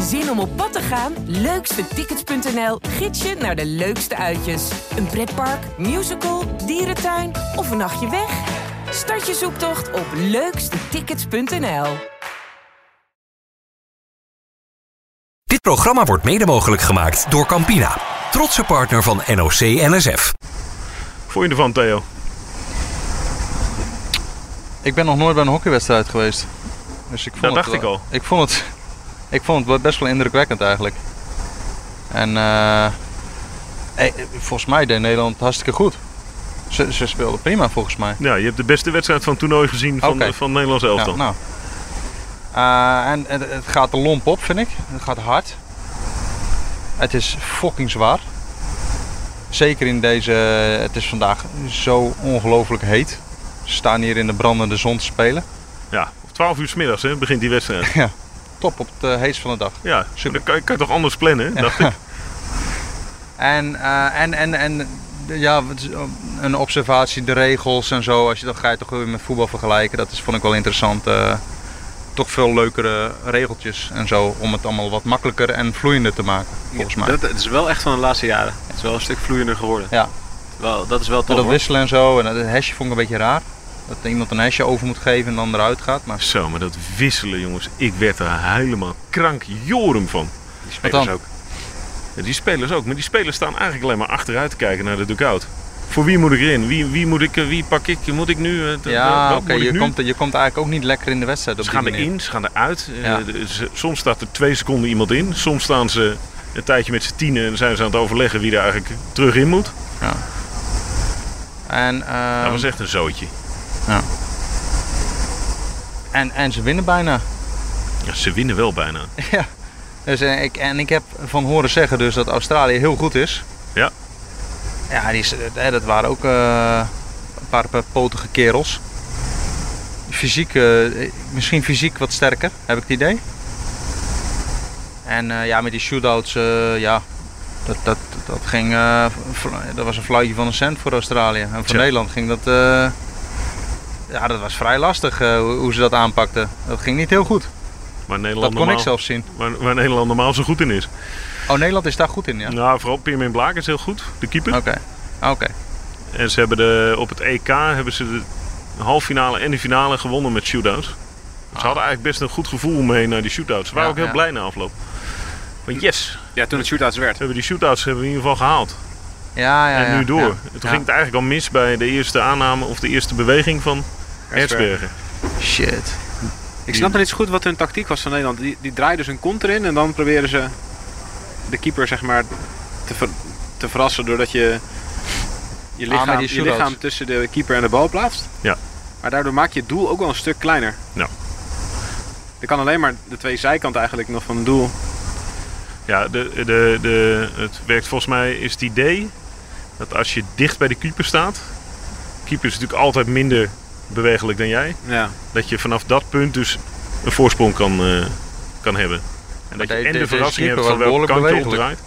Zin om op pad te gaan? Leukstetickets.nl gids je naar de leukste uitjes. Een pretpark, musical, dierentuin of een nachtje weg? Start je zoektocht op leukstetickets.nl. Dit programma wordt mede mogelijk gemaakt door Campina, trotse partner van NOC NSF. Vond je ervan, Theo? Ik ben nog nooit bij een hockeywedstrijd geweest. Dus ik vond Dat het dacht ik al. Ik vond het, ik vond het best wel indrukwekkend eigenlijk. En eh, volgens mij deed Nederland hartstikke goed. Ze, ze speelden prima volgens mij. Ja, je hebt de beste wedstrijd van het toernooi gezien van, Oké. van Nederlands elftal. Ja, nou. Eh, en het, het gaat er lomp op, vind ik. Het gaat hard. Het is fucking zwaar. Zeker in deze. Het is vandaag zo ongelooflijk heet. Ze staan hier in de brandende zon te spelen. Ja, om 12 uur s middags hè, begint die wedstrijd. Ja, top op het heetst van de dag. Ja, Super. dan kan, je- kan je toch anders plannen, dacht ik. En, eh, en, en, en ja, oh, een observatie, de regels en zo. Als je dat ga je toch weer met voetbal vergelijken. Dat is, vond ik wel interessant. eh, toch veel leukere regeltjes en zo. Om het allemaal wat makkelijker en vloeiender te maken, volgens mij. Dat, het is wel echt van de laatste jaren. Het is wel een stuk vloeiender geworden. Ja. Wel, dat is wel tof dat hoor. wisselen en zo. En het hesje vond ik een beetje raar. Dat iemand een hesje over moet geven en dan eruit gaat. Maar Zo, maar dat wisselen, jongens. Ik werd er helemaal krankjorum van. Die spelers ook. Ja, die spelers ook. Maar die spelers staan eigenlijk alleen maar achteruit te kijken naar de dugout. Voor wie moet ik erin? Wie, wie, moet ik, wie pak ik? Moet ik nu? eh, ja, oké. Je, nu? komt, je komt eigenlijk ook niet lekker in de wedstrijd. Op Ze gaan erin, ze gaan eruit. Eh, Ja. ze- soms staat er twee seconden iemand in. Soms staan ze een tijdje met z'n tienen en zijn ze aan het overleggen wie er eigenlijk terug in moet. En, ehm, Dat was echt een zootje. En, en ze winnen bijna. Ja, ze winnen wel bijna. Ja. Dus, eh, ik, en ik heb van horen zeggen dus dat Australië heel goed is. Ja. Ja, die, eh, dat waren ook eh, een paar potige kerels. Fysiek, misschien fysiek wat sterker, heb ik het idee. En ja, met die shootouts, ja, dat, dat, dat ging, dat was een fluitje van een cent voor Australië. En voor. Nederland ging dat, ja, dat was vrij lastig eh, hoe, hoe ze dat aanpakten. Dat ging niet heel goed. Waar Dat Nederland, kon ik zelf zien. waar, waar Nederland normaal zo goed in is. Oh, Nederland is daar goed in, ja? Nou, vooral Pirmin Blaak is heel goed, de keeper. Oké. Oké. En ze hebben de, op het EK hebben ze de halve finale en de finale gewonnen met shootouts. Ze hadden eigenlijk best een goed gevoel mee naar die shootouts. Ze waren Ja, ook heel ja. blij na afloop. Want yes, Ja, toen het shootouts werd. we hebben die shootouts hebben we in ieder geval gehaald. Ja, ja, en ja, nu door. toen Ja. ging het eigenlijk al mis bij de eerste aanname of de eerste beweging van Hertzberger. Shit. Ik snap nog niet zo goed wat hun tactiek was van Nederland. Die, die draaien dus hun kont erin en dan proberen ze de keeper zeg maar te, ver- te verrassen doordat je je lichaam, je tussen de keeper en de bal plaatst. Ja. Maar daardoor maak je het doel ook wel een stuk kleiner. Ja. Je kan alleen maar de twee zijkanten eigenlijk nog van het doel. Ja, de, de, de, het werkt volgens mij is het idee dat als je dicht bij de keeper staat. Keeper is natuurlijk altijd minder bewegelijk dan jij. Ja. Dat je vanaf dat punt dus een voorsprong kan, eh, kan hebben. En dat je de- en de verrassing hebt van welke kant je opdraait.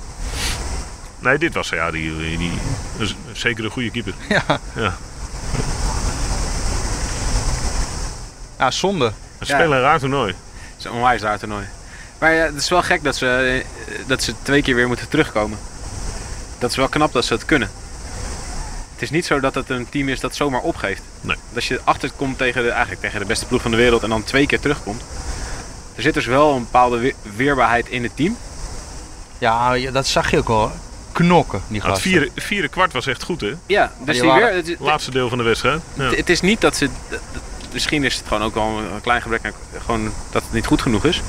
Nee, dit was ja, die, die, dat zeker een goede keeper. Ja. Ja. Ja, zonde. Ze spelen een raar toernooi. Het is een onwijs raar toernooi. Maar ja, het is wel gek dat ze, eh, dat ze twee keer weer moeten terugkomen. Dat is wel knap dat ze het kunnen. Het is niet zo dat het een team is dat zomaar opgeeft. Nee. Als je achterkomt tegen de, eigenlijk tegen de beste ploeg van de wereld en dan twee keer terugkomt. Er zit dus wel een bepaalde we- weerbaarheid in het team. Ja, dat zag je ook al. Knokken, die Nou, het gasten. vierde, vierde kwart was echt goed, hè? Ja, dus die weer, het, Laatste deel van de wedstrijd. Ja. het- het is niet dat ze... Misschien is het gewoon ook wel een klein gebrek aan... Gewoon dat het niet goed genoeg is.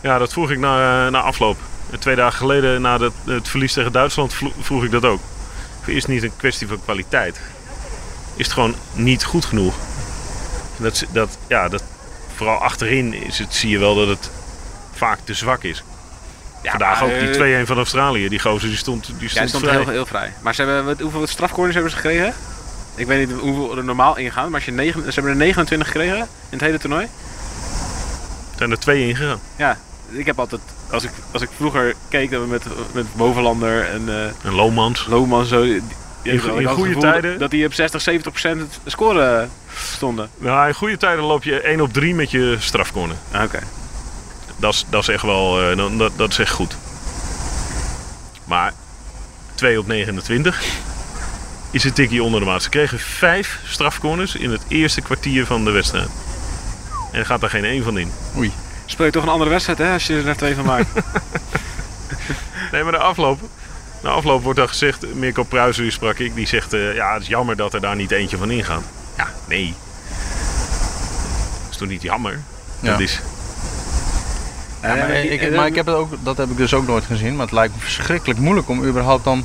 Ja, dat vroeg ik na, na afloop. Twee dagen geleden, na het, het verlies tegen Duitsland, vroeg ik dat ook. Is niet een kwestie van kwaliteit? Is het gewoon niet goed genoeg? Dat, dat, ja, dat, vooral achterin is het, zie je wel dat het vaak te zwak is. Ja, Vandaag maar, ook die eh, 2-1 van Australië. Die gozer die stond, die Ja, stond, hij stond vrij. heel, heel vrij. Maar ze hebben, wat, hoeveel strafcorners hebben ze gekregen? Ik weet niet hoeveel er normaal ingaan, maar als je negen, ze hebben er 29 gekregen in het hele toernooi. zijn er twee ingegaan. Ja, ik heb altijd, als ik, als ik vroeger keek dat we met, met Bovenlander en eh En Lomans. Lohman zo... die- die In in goede tijden- Dat die op 60, 70 procent scoren stonden. Nou, in goede tijden loop je 1 op 3 met je strafcorner. Ah, Oké. Dat is, dat is echt wel eh, dan- dat, dat is echt goed. Maar 2 op 29 is een tikkie onder de maat. Ze kregen vijf strafcorners in het eerste kwartier van de wedstrijd. En er gaat er geen één van in. Oei. Speel je toch een andere wedstrijd, hè, als je er twee van maakt. Nee, maar de afloop. Na afloop wordt dan gezegd, Mirko Pruijs, die sprak ik, die zegt... eh, ja, het is jammer dat er daar niet eentje van ingaat. Ja, nee. Dat is toch niet jammer? Ja. Dat is... Ja, maar, ik, maar ik heb het ook, dat heb ik dus ook nooit gezien. Maar het lijkt me verschrikkelijk moeilijk om überhaupt dan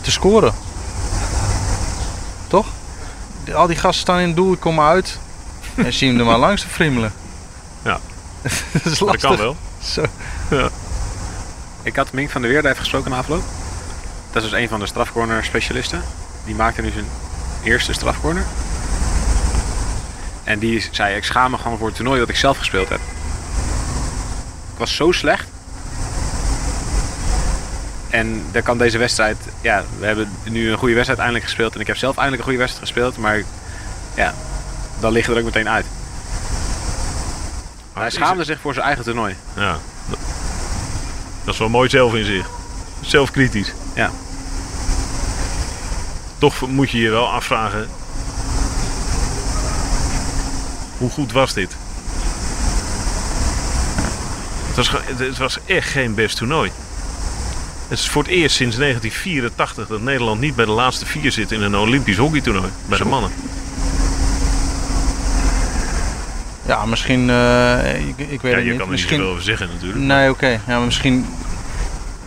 te scoren. Toch? Al die gasten staan in het doel, ik kom maar uit. En zie hem er maar langs te friemelen. Ja. dat is Dat lastig. kan wel. Zo. Ik had Mink van der Weerde even gesproken na afloop. Dat is dus een van de strafcorner specialisten. Die maakte nu zijn eerste strafcorner. En die zei, ik schaam me gewoon voor het toernooi dat ik zelf gespeeld heb. Ik was zo slecht. En daar kan deze wedstrijd... Ja, we hebben nu een goede wedstrijd eindelijk gespeeld. En ik heb zelf eindelijk een goede wedstrijd gespeeld. Maar ja, dan ligt er ook meteen uit. Hij schaamde zich voor zijn eigen toernooi. Ja. Dat is wel mooi zelf in zich. Zelfkritisch. Ja. Toch moet je je wel afvragen... Hoe goed was dit? Het was, het was echt geen best toernooi. Het is voor het eerst sinds 1984 dat Nederland niet bij de laatste vier zit in een Olympisch hockeytoernooi. Bij de mannen. Ja, misschien... eh, ik, ik weet Ja, het je niet. kan er niet misschien... zoveel over zeggen natuurlijk. Nee, oké. Ja, maar misschien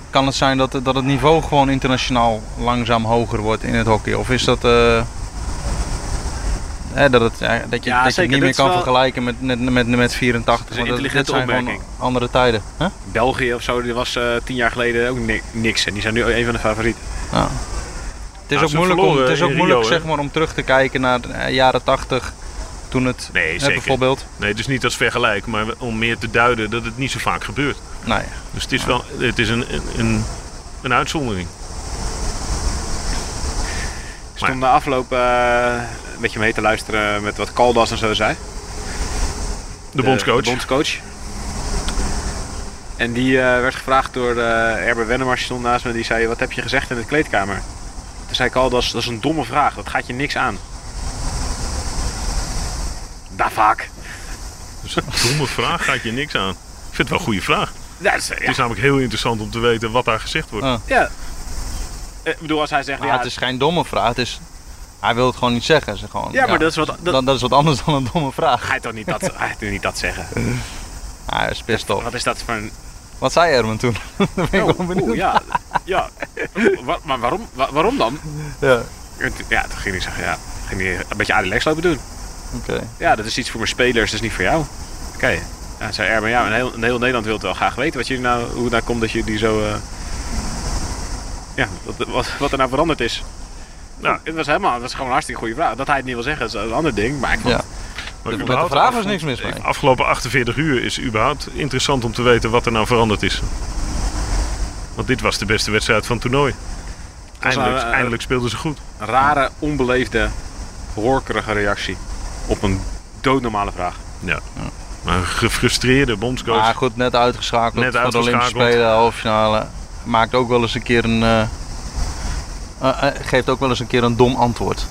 kan het zijn dat, dat het niveau gewoon internationaal langzaam hoger wordt in het hockey. Of is dat... eh, hè, dat, het, ja, dat je, Ja, dat je zeker. het niet meer kan wel- vergelijken met, met, met, met 84. Dat is een intelligente zijn andere tijden. Huh? België of zo, die was eh, tien jaar geleden ook ni- niks. En die zijn nu een van de favorieten. Ja. Het is Nou, ook moeilijk, om, het is ook moeilijk hè? zeg maar, om terug te kijken naar de jaren 80. Toen het Nee, hè, zeker. bijvoorbeeld. Nee, het is niet als vergelijk, maar om meer te duiden dat het niet zo vaak gebeurt. Nee. Dus het is wel het is een, een, een, een uitzondering. Ik stond na afloop eh, een beetje mee te luisteren met wat Caldas en zo zei. De bondscoach. De bondscoach. En die eh, werd gevraagd door uh, Erbe Wennemars, die stond naast me. Die zei, wat heb je gezegd in de kleedkamer? Toen zei Caldas, dat is een domme vraag. Dat gaat je niks aan. Daar vaak. Dus een domme vraag gaat je niks aan. Ik vind het wel een goede vraag. Ja, dat is, Het ja. is namelijk heel interessant om te weten wat daar gezegd wordt. Ah. ja. Eh, Ik bedoel, als hij zegt, Maar ja, het is geen domme vraag. Het is, hij wil het gewoon niet zeggen. Ze gewoon, ja, maar dat is wat... Dat, dat, dat is wat anders dan een domme vraag. Hij toch niet dat, hij toch niet dat zeggen. Ah, hij is pissed off. Wat is dat voor een... Wat zei Erwin toen? Ben ik wel Oh, benieuwd. ja, ja. Maar waarom, wa- waarom dan? Ja, Ja, toen ging hij zeggen, ja, ging hij een beetje Adilex lopen doen. Oké. Ja, dat is iets voor mijn spelers, dat is niet voor jou. Oké. Ja, zei Erben, ja, een heel, een heel Nederland wil het wel graag weten wat jullie nou, hoe het nou komt dat jullie zo... eh, Ja, wat, wat, wat er nou veranderd is. Nou. het was helemaal, het was gewoon een hartstikke goede vraag. Dat hij het niet wil zeggen, is een ander ding. Maar ik vond, Ja. Maar Met de überhaupt vraag was niks mis mee. De afgelopen 48 uur is überhaupt interessant om te weten wat er nou veranderd is. Want dit was de beste wedstrijd van het toernooi. Eindelijk, een, eindelijk speelden ze goed. een rare, onbeleefde, horkerige reactie op een doodnormale vraag. Ja. Maar een gefrustreerde bondscoach. Maar goed, net uitgeschakeld Net voor de Olympische uitgeschakeld. Spelen, halve finale. Maakt ook wel eens een keer een... eh, eh, eh, geeft ook wel eens een keer een dom antwoord.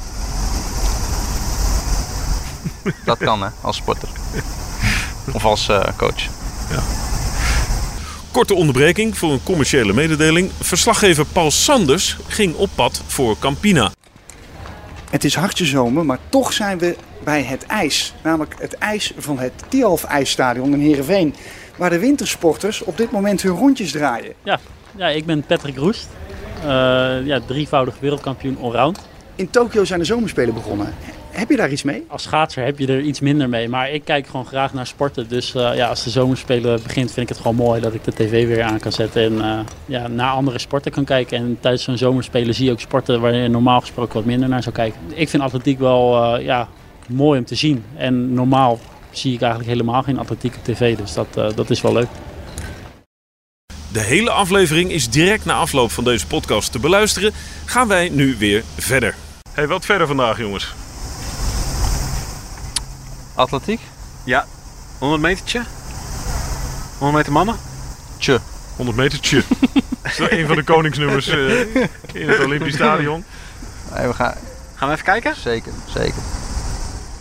Dat kan hè, als sporter. Of als eh, coach. Korte onderbreking voor een commerciële mededeling. Verslaggever Paul Sanders ging op pad voor Campina. Het is hartje zomer, maar toch zijn we bij het ijs. Namelijk het ijs van het Tialf IJsstadion in Heerenveen. Waar de wintersporters op dit moment hun rondjes draaien. Ja, ik ben Patrick Roest. Eh, ja, drievoudig wereldkampioen allround. In Tokio zijn de zomerspelen begonnen. Heb je daar iets mee? Als schaatser heb je er iets minder mee, maar ik kijk gewoon graag naar sporten. Dus eh, ja, als de zomerspelen begint, vind ik het gewoon mooi dat ik de tv weer aan kan zetten en eh, ja, naar andere sporten kan kijken. En tijdens zo'n zomerspelen zie je ook sporten waar je normaal gesproken wat minder naar zou kijken. Ik vind atletiek wel ja, mooi om te zien. En normaal zie ik eigenlijk helemaal geen atletiek op tv, dus dat, eh, dat is wel leuk. De hele aflevering is direct na afloop van deze podcast te beluisteren. Gaan wij nu weer verder. Hey, wat verder vandaag, jongens? Atletiek? Ja, 100 metertje? 100 meter mannen? Tje. 100 meter, tje. Dat is een van de koningsnummers eh, in het Olympisch Stadion. Nee, we gaan... Gaan we even kijken? Zeker, zeker.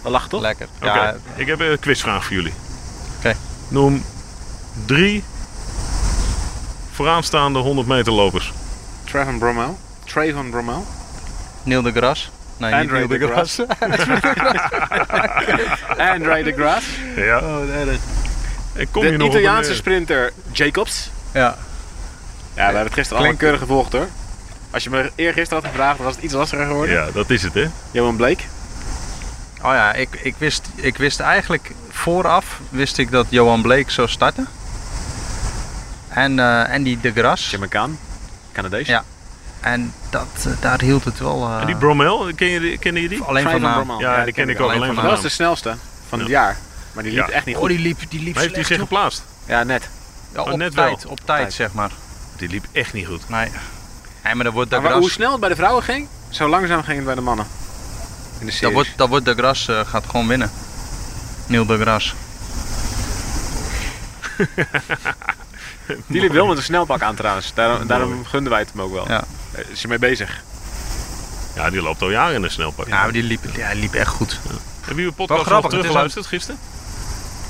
We lachen toch? Lekker. Oké, Ja, ik heb een quizvraag voor jullie. Oké. Noem drie vooraanstaande 100 meter lopers. Trayvon Bromel. Trayvon Bromel. Neil de Gras. Nee, Andre niet Neil de de Gras. Andre de Graas. Ja. Oh, nee, dat... Ik kom De hier nog Italiaanse een, sprinter Jacobs. Ja. Ja, we hebben het gisteren allemaal Klinkt- keurig gevolgd hoor. Als je me eergisteren had gevraagd, was het iets lastiger geworden. Ja, dat is het hè. Johan Blake. Oh ja, ik, ik, wist, ik wist eigenlijk vooraf wist ik dat Johan Blake zou starten. En, eh, en die de Gras. Jamaican. Canadees. Ja. En dat, eh, daar hield het wel. eh, En die Bromel, ken je, die- ken je die? alleen van. Bromel. Ja, die ken ik ook alleen van Dat was de snelste van het Ja. jaar. Maar die liep Ja. echt niet Oh, goed. die liep, die liep Maar heeft hij zich geplaatst? Ja, net. Ja, Oh, op net tijd, op tijd, tijd. zeg maar. Die liep echt niet goed. Nee. Nee, maar dan wordt de Maar, hoe Gras, snel het bij de vrouwen ging, zo langzaam ging het bij de mannen. In de dat wordt, dat wordt de Gras eh, gaat gewoon winnen. Neil de Gras. Die liep wel met een snelpak aan trouwens. Daarom, daarom gunden wij het hem ook wel. Ja. Eh, Is er mee bezig. Ja, die loopt al jaren in de snelpak. Ja, maar die liep, ja, die liep echt goed. Hebben jullie podcast grappig, teruggeluisterd gisteren?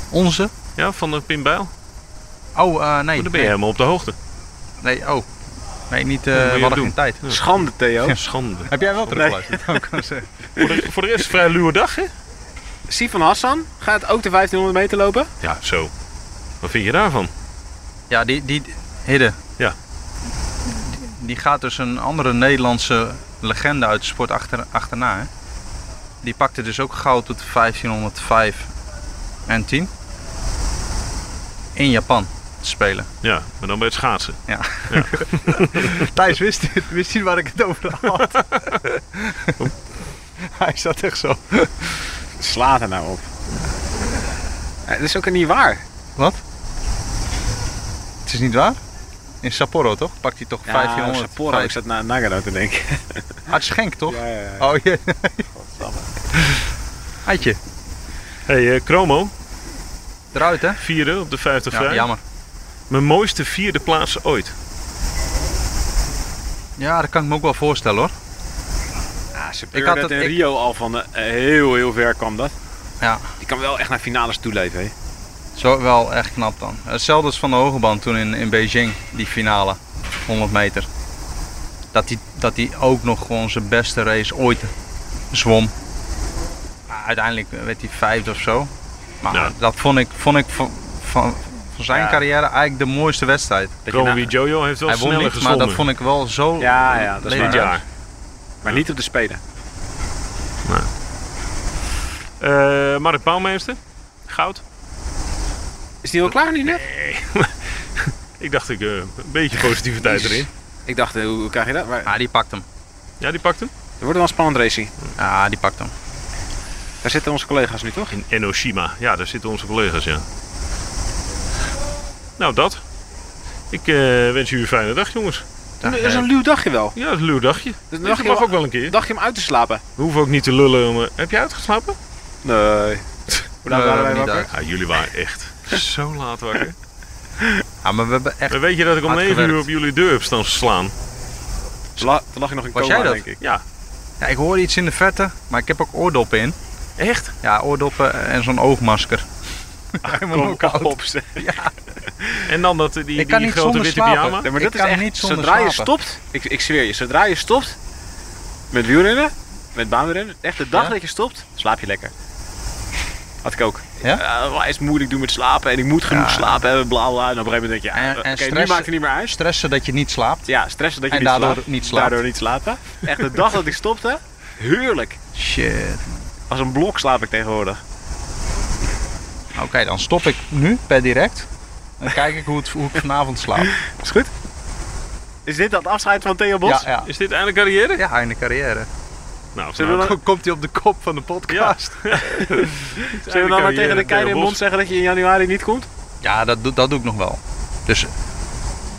Onze? Ja, van de Pim Bijl? Oh, eh, nee. Oh, dan ben je nee. helemaal op de hoogte. Nee, oh. Nee, niet, je we hadden geen tijd. Schande, Theo. Schande. Heb jij wel teruggeluisterd? Voor, de, voor de rest vrij luwe dag, hè? Sifan Hassan gaat ook de 1500 meter lopen. Ja, zo. Wat vind je daarvan? Ja, die, die Hidde. Ja. Die, die gaat dus een andere Nederlandse legende uit de sport achter, achterna. Hè? Die pakte dus ook goud op de 1505 en 10. In Japan te spelen. Ja, maar dan bij het schaatsen. Ja. Thijs wist, wist hij waar ik het over had. Hij zat echt zo. Slaat er nou op. Ja, dat is ook niet waar. Wat? Het is niet waar? In Sapporo toch? Pakt hij toch Ja, 1500? Sapporo. Ik zat naar Nagano te denken. Uit Schenk toch? Ja, ja, ja. Oh je. Heitje. hey, eh, Chromo, Eruit hè? vierde op de 50 Ja, vrij. jammer. Mijn mooiste vierde plaats ooit. Ja, dat kan ik me ook wel voorstellen hoor. Ja, ze Ik had dat het- in ik- Rio al van eh, heel, heel ver kwam dat. Ja, Die kan wel echt naar finales toeleven. Hè? zo wel echt knap dan. Hetzelfde als van de hogeband toen in, in Beijing, die finale. 100 meter. Dat hij dat die ook nog gewoon zijn beste race ooit zwom. Maar uiteindelijk werd hij vijfde of zo. Maar Ja. dat vond ik, vond ik van, van, van zijn Ja. carrière eigenlijk de mooiste wedstrijd. Wie Jojo heeft wel Hij won sneller niet, maar dat vond ik wel zo Ja, ja, dat is dit jaar. Maar niet op de Spelen. Eh Mark Bouwmeester, goud. Is die al klaar nu net? Ik dacht ik eh, een beetje positiviteit erin. Ik dacht, eh, hoe, krijg je dat? Maar, Ja, die pakt hem. Ja, die pakt hem. er wordt wel een spannend racing. Ja, die pakt hem. Daar zitten onze collega's nu toch? In Enoshima. Ja, daar zitten onze collega's, ja. Nou, dat. Ik eh, wens jullie een fijne dag, jongens. Dat is een luw dagje wel. Ja, het is een luw dagje. Dat Dat mag ook wel een keer. Dacht je om uit te slapen? We hoeven ook niet te lullen. Om, eh, heb je uitgeslapen? Nee. Hoe laat waren wij niet wakker? Ja, jullie waren echt zo laat wakker. Ja, maar we hebben echt... Maar weet je dat ik om Hard 9 uur op jullie deur heb staan slaan? Toen la- toen lag je nog in Was coma, jij dat? denk ik. Ja. Ja, ik hoorde iets in de verte, maar ik heb ook oordoppen in. Echt? Ja, oordoppen en zo'n oogmasker. Helemaal Kom ook koud. op, zeg. En dan dat, die, Ik kan die niet grote zonder witte slapen. pyjama? Nee, maar Ik dat is kan echt, niet zonder zodra je stopt, ik, ik zweer je, zodra je stopt met wielrennen, met baanrennen, echt de dag Ja? dat je stopt, slaap je lekker. Had ik ook. Ja? Uh, wat is moeilijk doen met slapen en ik moet genoeg Ja. slapen hebben, bla bla. En op een gegeven moment denk je, ja, En- en oké, nu maakt het niet meer uit. Stressen dat je niet slaapt. Ja, stressen dat je En niet, daardoor slaapt. niet slaapt. Daardoor niet slapen. Echt de dag dat ik stopte, heerlijk. Shit. Als een blok slaap ik tegenwoordig. Oké, dan stop ik nu per direct. Dan kijk ik hoe, het, hoe ik vanavond slaap. Is goed? Is dit dat afscheid van Theo Bos? Ja, ja. Is dit eindelijk carrière? Ja, einde carrière. Nou, Zullen we nou, dan- Komt hij op de kop van de podcast? Zullen we dan maar tegen de keizer in mond zeggen dat je in januari niet komt? Ja, dat, doe- dat doe ik nog wel. Dus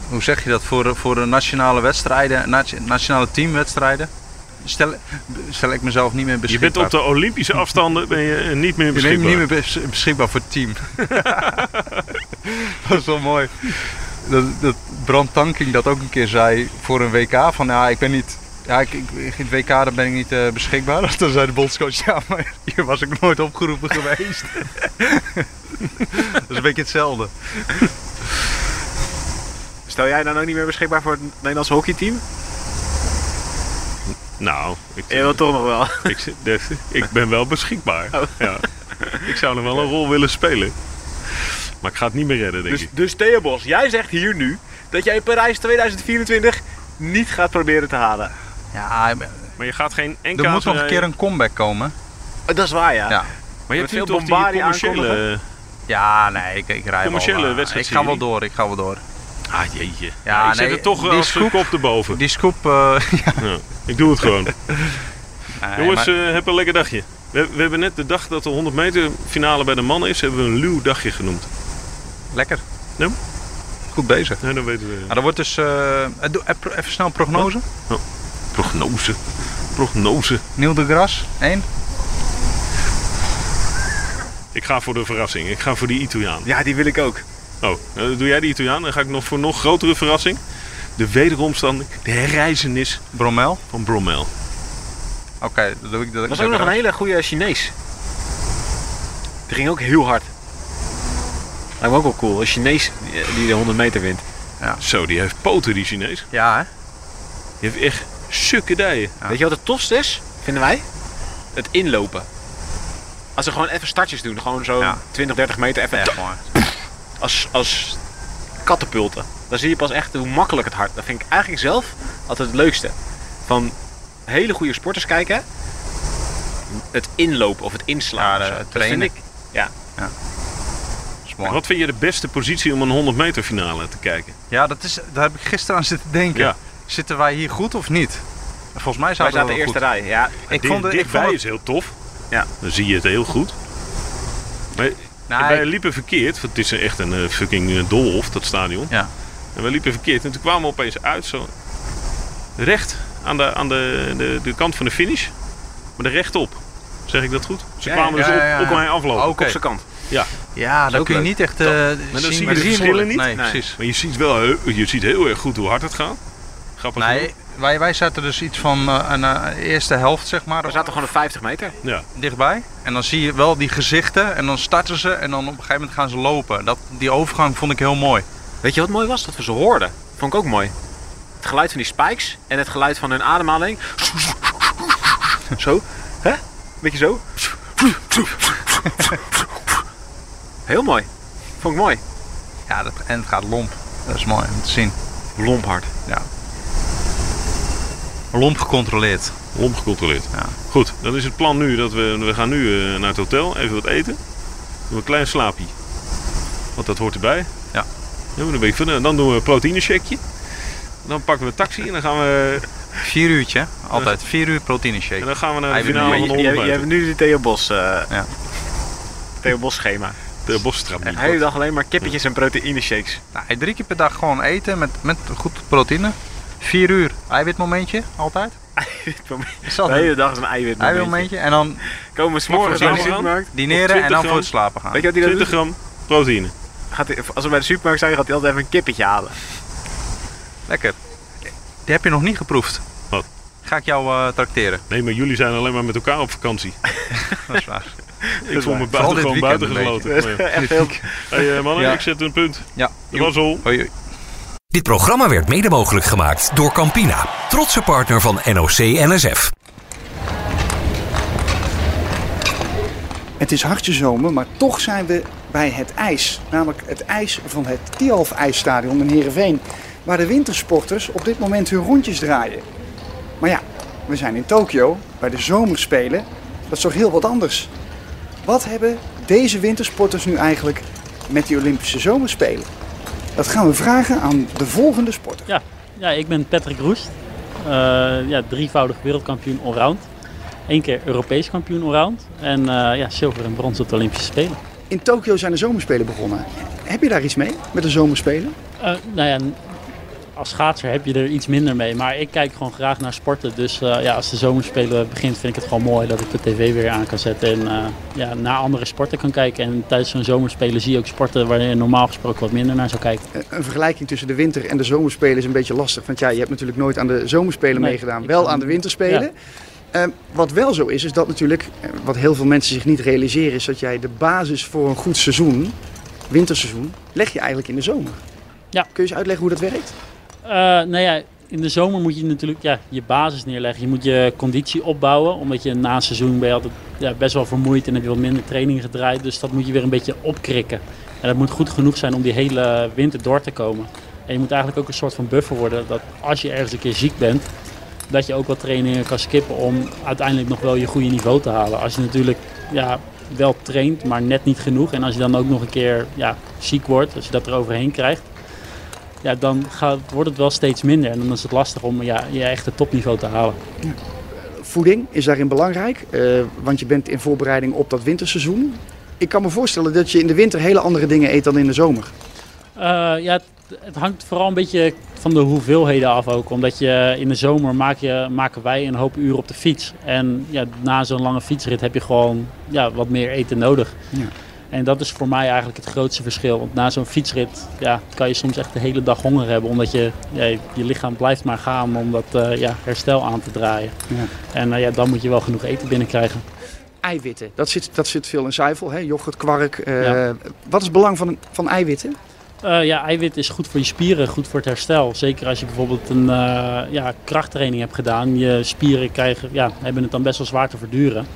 hoe zeg je dat voor, voor de nationale wedstrijden, nati- nationale teamwedstrijden? Stel, stel ik mezelf niet meer Je beschikbaar. bent op de Olympische afstanden ben je eh, niet meer Je bent beschikbaar. niet meer bes- beschikbaar voor het team. dat is wel mooi. Dat, dat Brand Tanking dat ook een keer zei voor een WK. Van ja, ik ben niet... Ja, ik, ik, in het WK daar ben ik niet eh, beschikbaar. Toen zei de bondscoach, ja, maar hier was ik nooit opgeroepen geweest. dat is een beetje hetzelfde. Stel jij dan ook niet meer beschikbaar voor het Nederlands hockeyteam? Nou, ik, Je wil toch nog wel. ik, ik ben wel beschikbaar. Oh. Ja. Ik zou nog wel een rol willen spelen. Maar ik ga het niet meer redden, denk Dus, ik. dus Theo Bos, jij zegt hier nu dat jij in Parijs 2024 niet gaat proberen te halen. Ja, Maar je gaat geen NK er moet nog een keer een comeback komen. Oh, dat is waar, ja. Ja. Maar je hebt veel nu toch die bombardie commerciële... aankondigen? Ja, nee, ik, ik rij Commerciële wel. eh, wedstrijdserie. Ik ga wel door, ik ga wel door. Ah, jeetje. Ja, Ja, ik nee, toch als scoop- kop erboven. Die scoop, eh, ja. Ja, ik doe het gewoon. Nee, Jongens, maar- eh, heb een lekker dagje. We, we hebben net de dag dat de 100 meter finale bij de mannen is, hebben we een luw dagje genoemd. lekker. Ja. Goed bezig. Nou, dan weten we. Nou, dat wordt dus... eh, even snel prognose. Prognose. Prognose. Neil de Gras, 1. Ik ga voor de verrassing. Ik ga voor die Italiaan. Ja, die wil ik ook. Oh, eh, doe jij die Italiaan? Dan ga ik nog voor nog grotere verrassing. De wederomstanding, de herreizenis Brommel. van Brommel. Oké, dat doe ik. Dat was ook nog een hele goede Chinees. Die ging ook heel hard. Lijkt me ook wel cool. Een Chinees die- de 100 meter wint. Zo, die heeft poten, die Chinees. Ja, hè? Die heeft echt sukkedijen. Weet je wat het tofste is, vinden wij? Het inlopen. Als ze gewoon even startjes doen. Gewoon zo Ja. 20, 30 meter even Echt gewoon. Als, als katapulten. Dan zie je pas echt hoe makkelijk het hard. Dat vind ik eigenlijk zelf altijd het leukste. Van hele goede sporters kijken. Het inlopen of het inslaan. Ja, de. Dat trainen. vind ik. Ja. Mooi. Wat vind je de beste positie om een 100 meter finale te kijken? Ja, dat is, daar heb ik gisteren aan zitten denken. Ja. Zitten wij hier goed of niet? Volgens mij Wij zaten we zaten wel eerste goed. rij. Ja. Ik vond, het- ik dichtbij vond het, is heel tof. Ja. Dan zie je het heel goed. Maar Nou, wij liepen verkeerd, want het is echt een eh, fucking eh, doolhof, dat stadion. Ja. En wij liepen verkeerd en toen kwamen we opeens uit, zo recht aan de, aan de, de, de kant van de finish. Maar er rechtop. Zeg ik dat goed? Ze Ja, kwamen ja, dus op, ja, ja. op mijn afloop. Oké. Op zijn kant. ja, dan ook kun je leuk. niet echt eh Maar dan zien, zie je maar de verschillen niet. Nee, Nee. precies. Maar je ziet wel heel- je ziet heel erg goed hoe hard het gaat. Grappig Nee, genoeg. Wij, wij zaten dus iets van eh, een eh, eerste helft, zeg maar, We zaten gewoon op 50 meter. Ja. dichtbij. En dan zie je wel die gezichten en dan starten ze en dan op een gegeven moment gaan ze lopen. Dat, die overgang vond ik heel mooi. Weet je wat mooi was? Dat we ze hoorden. Vond ik ook mooi. Het geluid van die spikes en het geluid van hun ademhaling. Zo. Hè? Beetje zo. Heel mooi. Vond ik mooi. Ja, dat, en het gaat lomp. Dat is mooi om te zien. Lomp hard. Lomp gecontroleerd. Lomp gecontroleerd. Ja. Goed, dan is het plan nu dat we, we gaan nu eh, naar het hotel, even wat eten. Doen we een klein slaapje. Want dat hoort erbij. Ja. Ja, dan, ben ik van, dan doen we een proteïne shakeje. Dan pakken we een taxi en dan gaan we, Vier uurtje, altijd. Vier uur proteïne en shake. dan gaan we naar de finale van de je, 100 je hebt nu de Theo Bos, eh Ja. Theo Bos schema. De Bosstraat. De hele dag alleen maar kippetjes en proteïne shakes. Nou, drie keer per dag gewoon eten met, met goed proteïne. Vier uur eiwitmomentje, altijd. Is De hele dag is een eiwit. eiwitmomentje. En dan Komen we s'morgens naar de supermarkt. dineren en 20 dan gram. voor het slapen gaan. Weet je wat dan 20 doet? gram proteïne. Gaat hij, als we bij de supermarkt zijn, gaat hij altijd even een kippetje halen. Lekker. Die heb je nog niet geproefd. Wat? Ga ik jou eh trakteren. Nee, maar jullie zijn alleen maar met elkaar op vakantie. Dat is waar. Ik voel me buiten, gewoon weekend buiten een gesloten. Echt heel... Hey, eh, mannen, Ja. ik zet een punt. Ja. Dat was al. Hoi, hoi. Dit programma werd mede mogelijk gemaakt door Campina, trotse partner van NOC NSF. Het is hartje zomer, maar toch zijn we bij het ijs. Namelijk het ijs van het Tialf IJsstadion in Heerenveen. Waar de wintersporters op dit moment hun rondjes draaien. Maar ja, we zijn in Tokio, bij de zomerspelen. Dat is toch heel wat anders. Wat hebben deze wintersporters nu eigenlijk met die Olympische zomerspelen? Dat gaan we vragen aan de volgende sporter. Ja, ik ben Patrick Roest. Eh, ja, drievoudig wereldkampioen allround. Eén keer Europees kampioen allround. En eh, ja, zilver en brons op de Olympische Spelen. In Tokio zijn de zomerspelen begonnen. Heb je daar iets mee met de zomerspelen? Eh, nou ja, als schaatser heb je er iets minder mee. Maar ik kijk gewoon graag naar sporten. Dus uh, ja, als de zomerspelen begint, vind ik het gewoon mooi dat ik de tv weer aan kan zetten. En uh, ja, naar andere sporten kan kijken. En tijdens zo'n zomerspelen zie je ook sporten waar je normaal gesproken wat minder naar zou kijken. Een vergelijking tussen de winter en de zomerspelen is een beetje lastig. Want ja, je hebt natuurlijk nooit aan de zomerspelen nee, meegedaan, wel aan de winterspelen. Ja. Uh, wat wel zo is, is dat natuurlijk, wat heel veel mensen zich niet realiseren, is dat jij de basis voor een goed seizoen, winterseizoen, leg je eigenlijk in de zomer. Ja. Kun je eens uitleggen hoe dat werkt? Uh, nou ja, in de zomer moet je natuurlijk ja, je basis neerleggen. Je moet je conditie opbouwen, omdat je na seizoen ben je altijd ja, best wel vermoeid en heb je wat minder training gedraaid. Dus dat moet je weer een beetje opkrikken. En dat moet goed genoeg zijn om die hele winter door te komen. En je moet eigenlijk ook een soort van buffer worden dat als je ergens een keer ziek bent, dat je ook wat trainingen kan skippen om uiteindelijk nog wel je goede niveau te halen. Als je natuurlijk ja, wel traint, maar net niet genoeg. En als je dan ook nog een keer ja, ziek wordt, als je dat er overheen krijgt, ja, dan gaat, wordt het wel steeds minder. En dan is het lastig om ja, je echte topniveau te halen. Voeding is daarin belangrijk, uh, want je bent in voorbereiding op dat winterseizoen. Ik kan me voorstellen dat je in de winter hele andere dingen eet dan in de zomer. Uh, ja, het, het, hangt vooral een beetje van de hoeveelheden af ook. Omdat je in de zomer maak je, maken wij een hoop uren op de fiets. En ja, na zo'n lange fietsrit heb je gewoon ja, wat meer eten nodig. Ja. En dat is voor mij eigenlijk het grootste verschil. Want na zo'n fietsrit ja, kan je soms echt de hele dag honger hebben. Omdat je, ja, je lichaam blijft maar gaan om dat uh, ja, herstel aan te draaien. Ja. En uh, ja, dan moet je wel genoeg eten binnenkrijgen. Eiwitten, dat zit, dat zit veel in zuivel, hè? yoghurt, kwark. Uh, ja. Wat is het belang van, van eiwitten? Uh, ja, eiwit is goed voor je spieren, goed voor het herstel. Zeker als je bijvoorbeeld een uh, ja, krachttraining hebt gedaan. Je spieren krijgen, ja, hebben het dan best wel zwaar te verduren.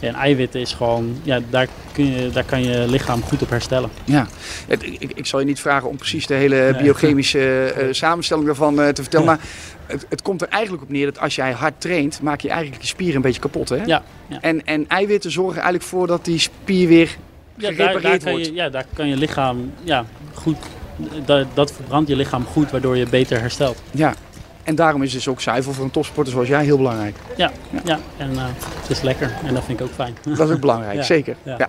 En eiwitten is gewoon, ja, daar, kun je, daar kan je lichaam goed op herstellen. Ja, ik, ik, ik zal je niet vragen om precies de hele biochemische uh, samenstelling daarvan te vertellen. Maar het, het, komt er eigenlijk op neer dat als jij hard traint, maak je eigenlijk je spieren een beetje kapot. Hè? Ja, ja. En, en eiwitten zorgen eigenlijk voor dat die spier weer ja, daar, daar kan je, ja, daar kan je lichaam ja, goed, dat, dat verbrandt je lichaam goed, waardoor je beter herstelt. Ja, en daarom is dus ook zuivel voor een topsporter zoals jij heel belangrijk. Ja, ja. ja. en uh, het is lekker en dat vind ik ook fijn. Dat is ook belangrijk, ja. zeker. Ja. ja.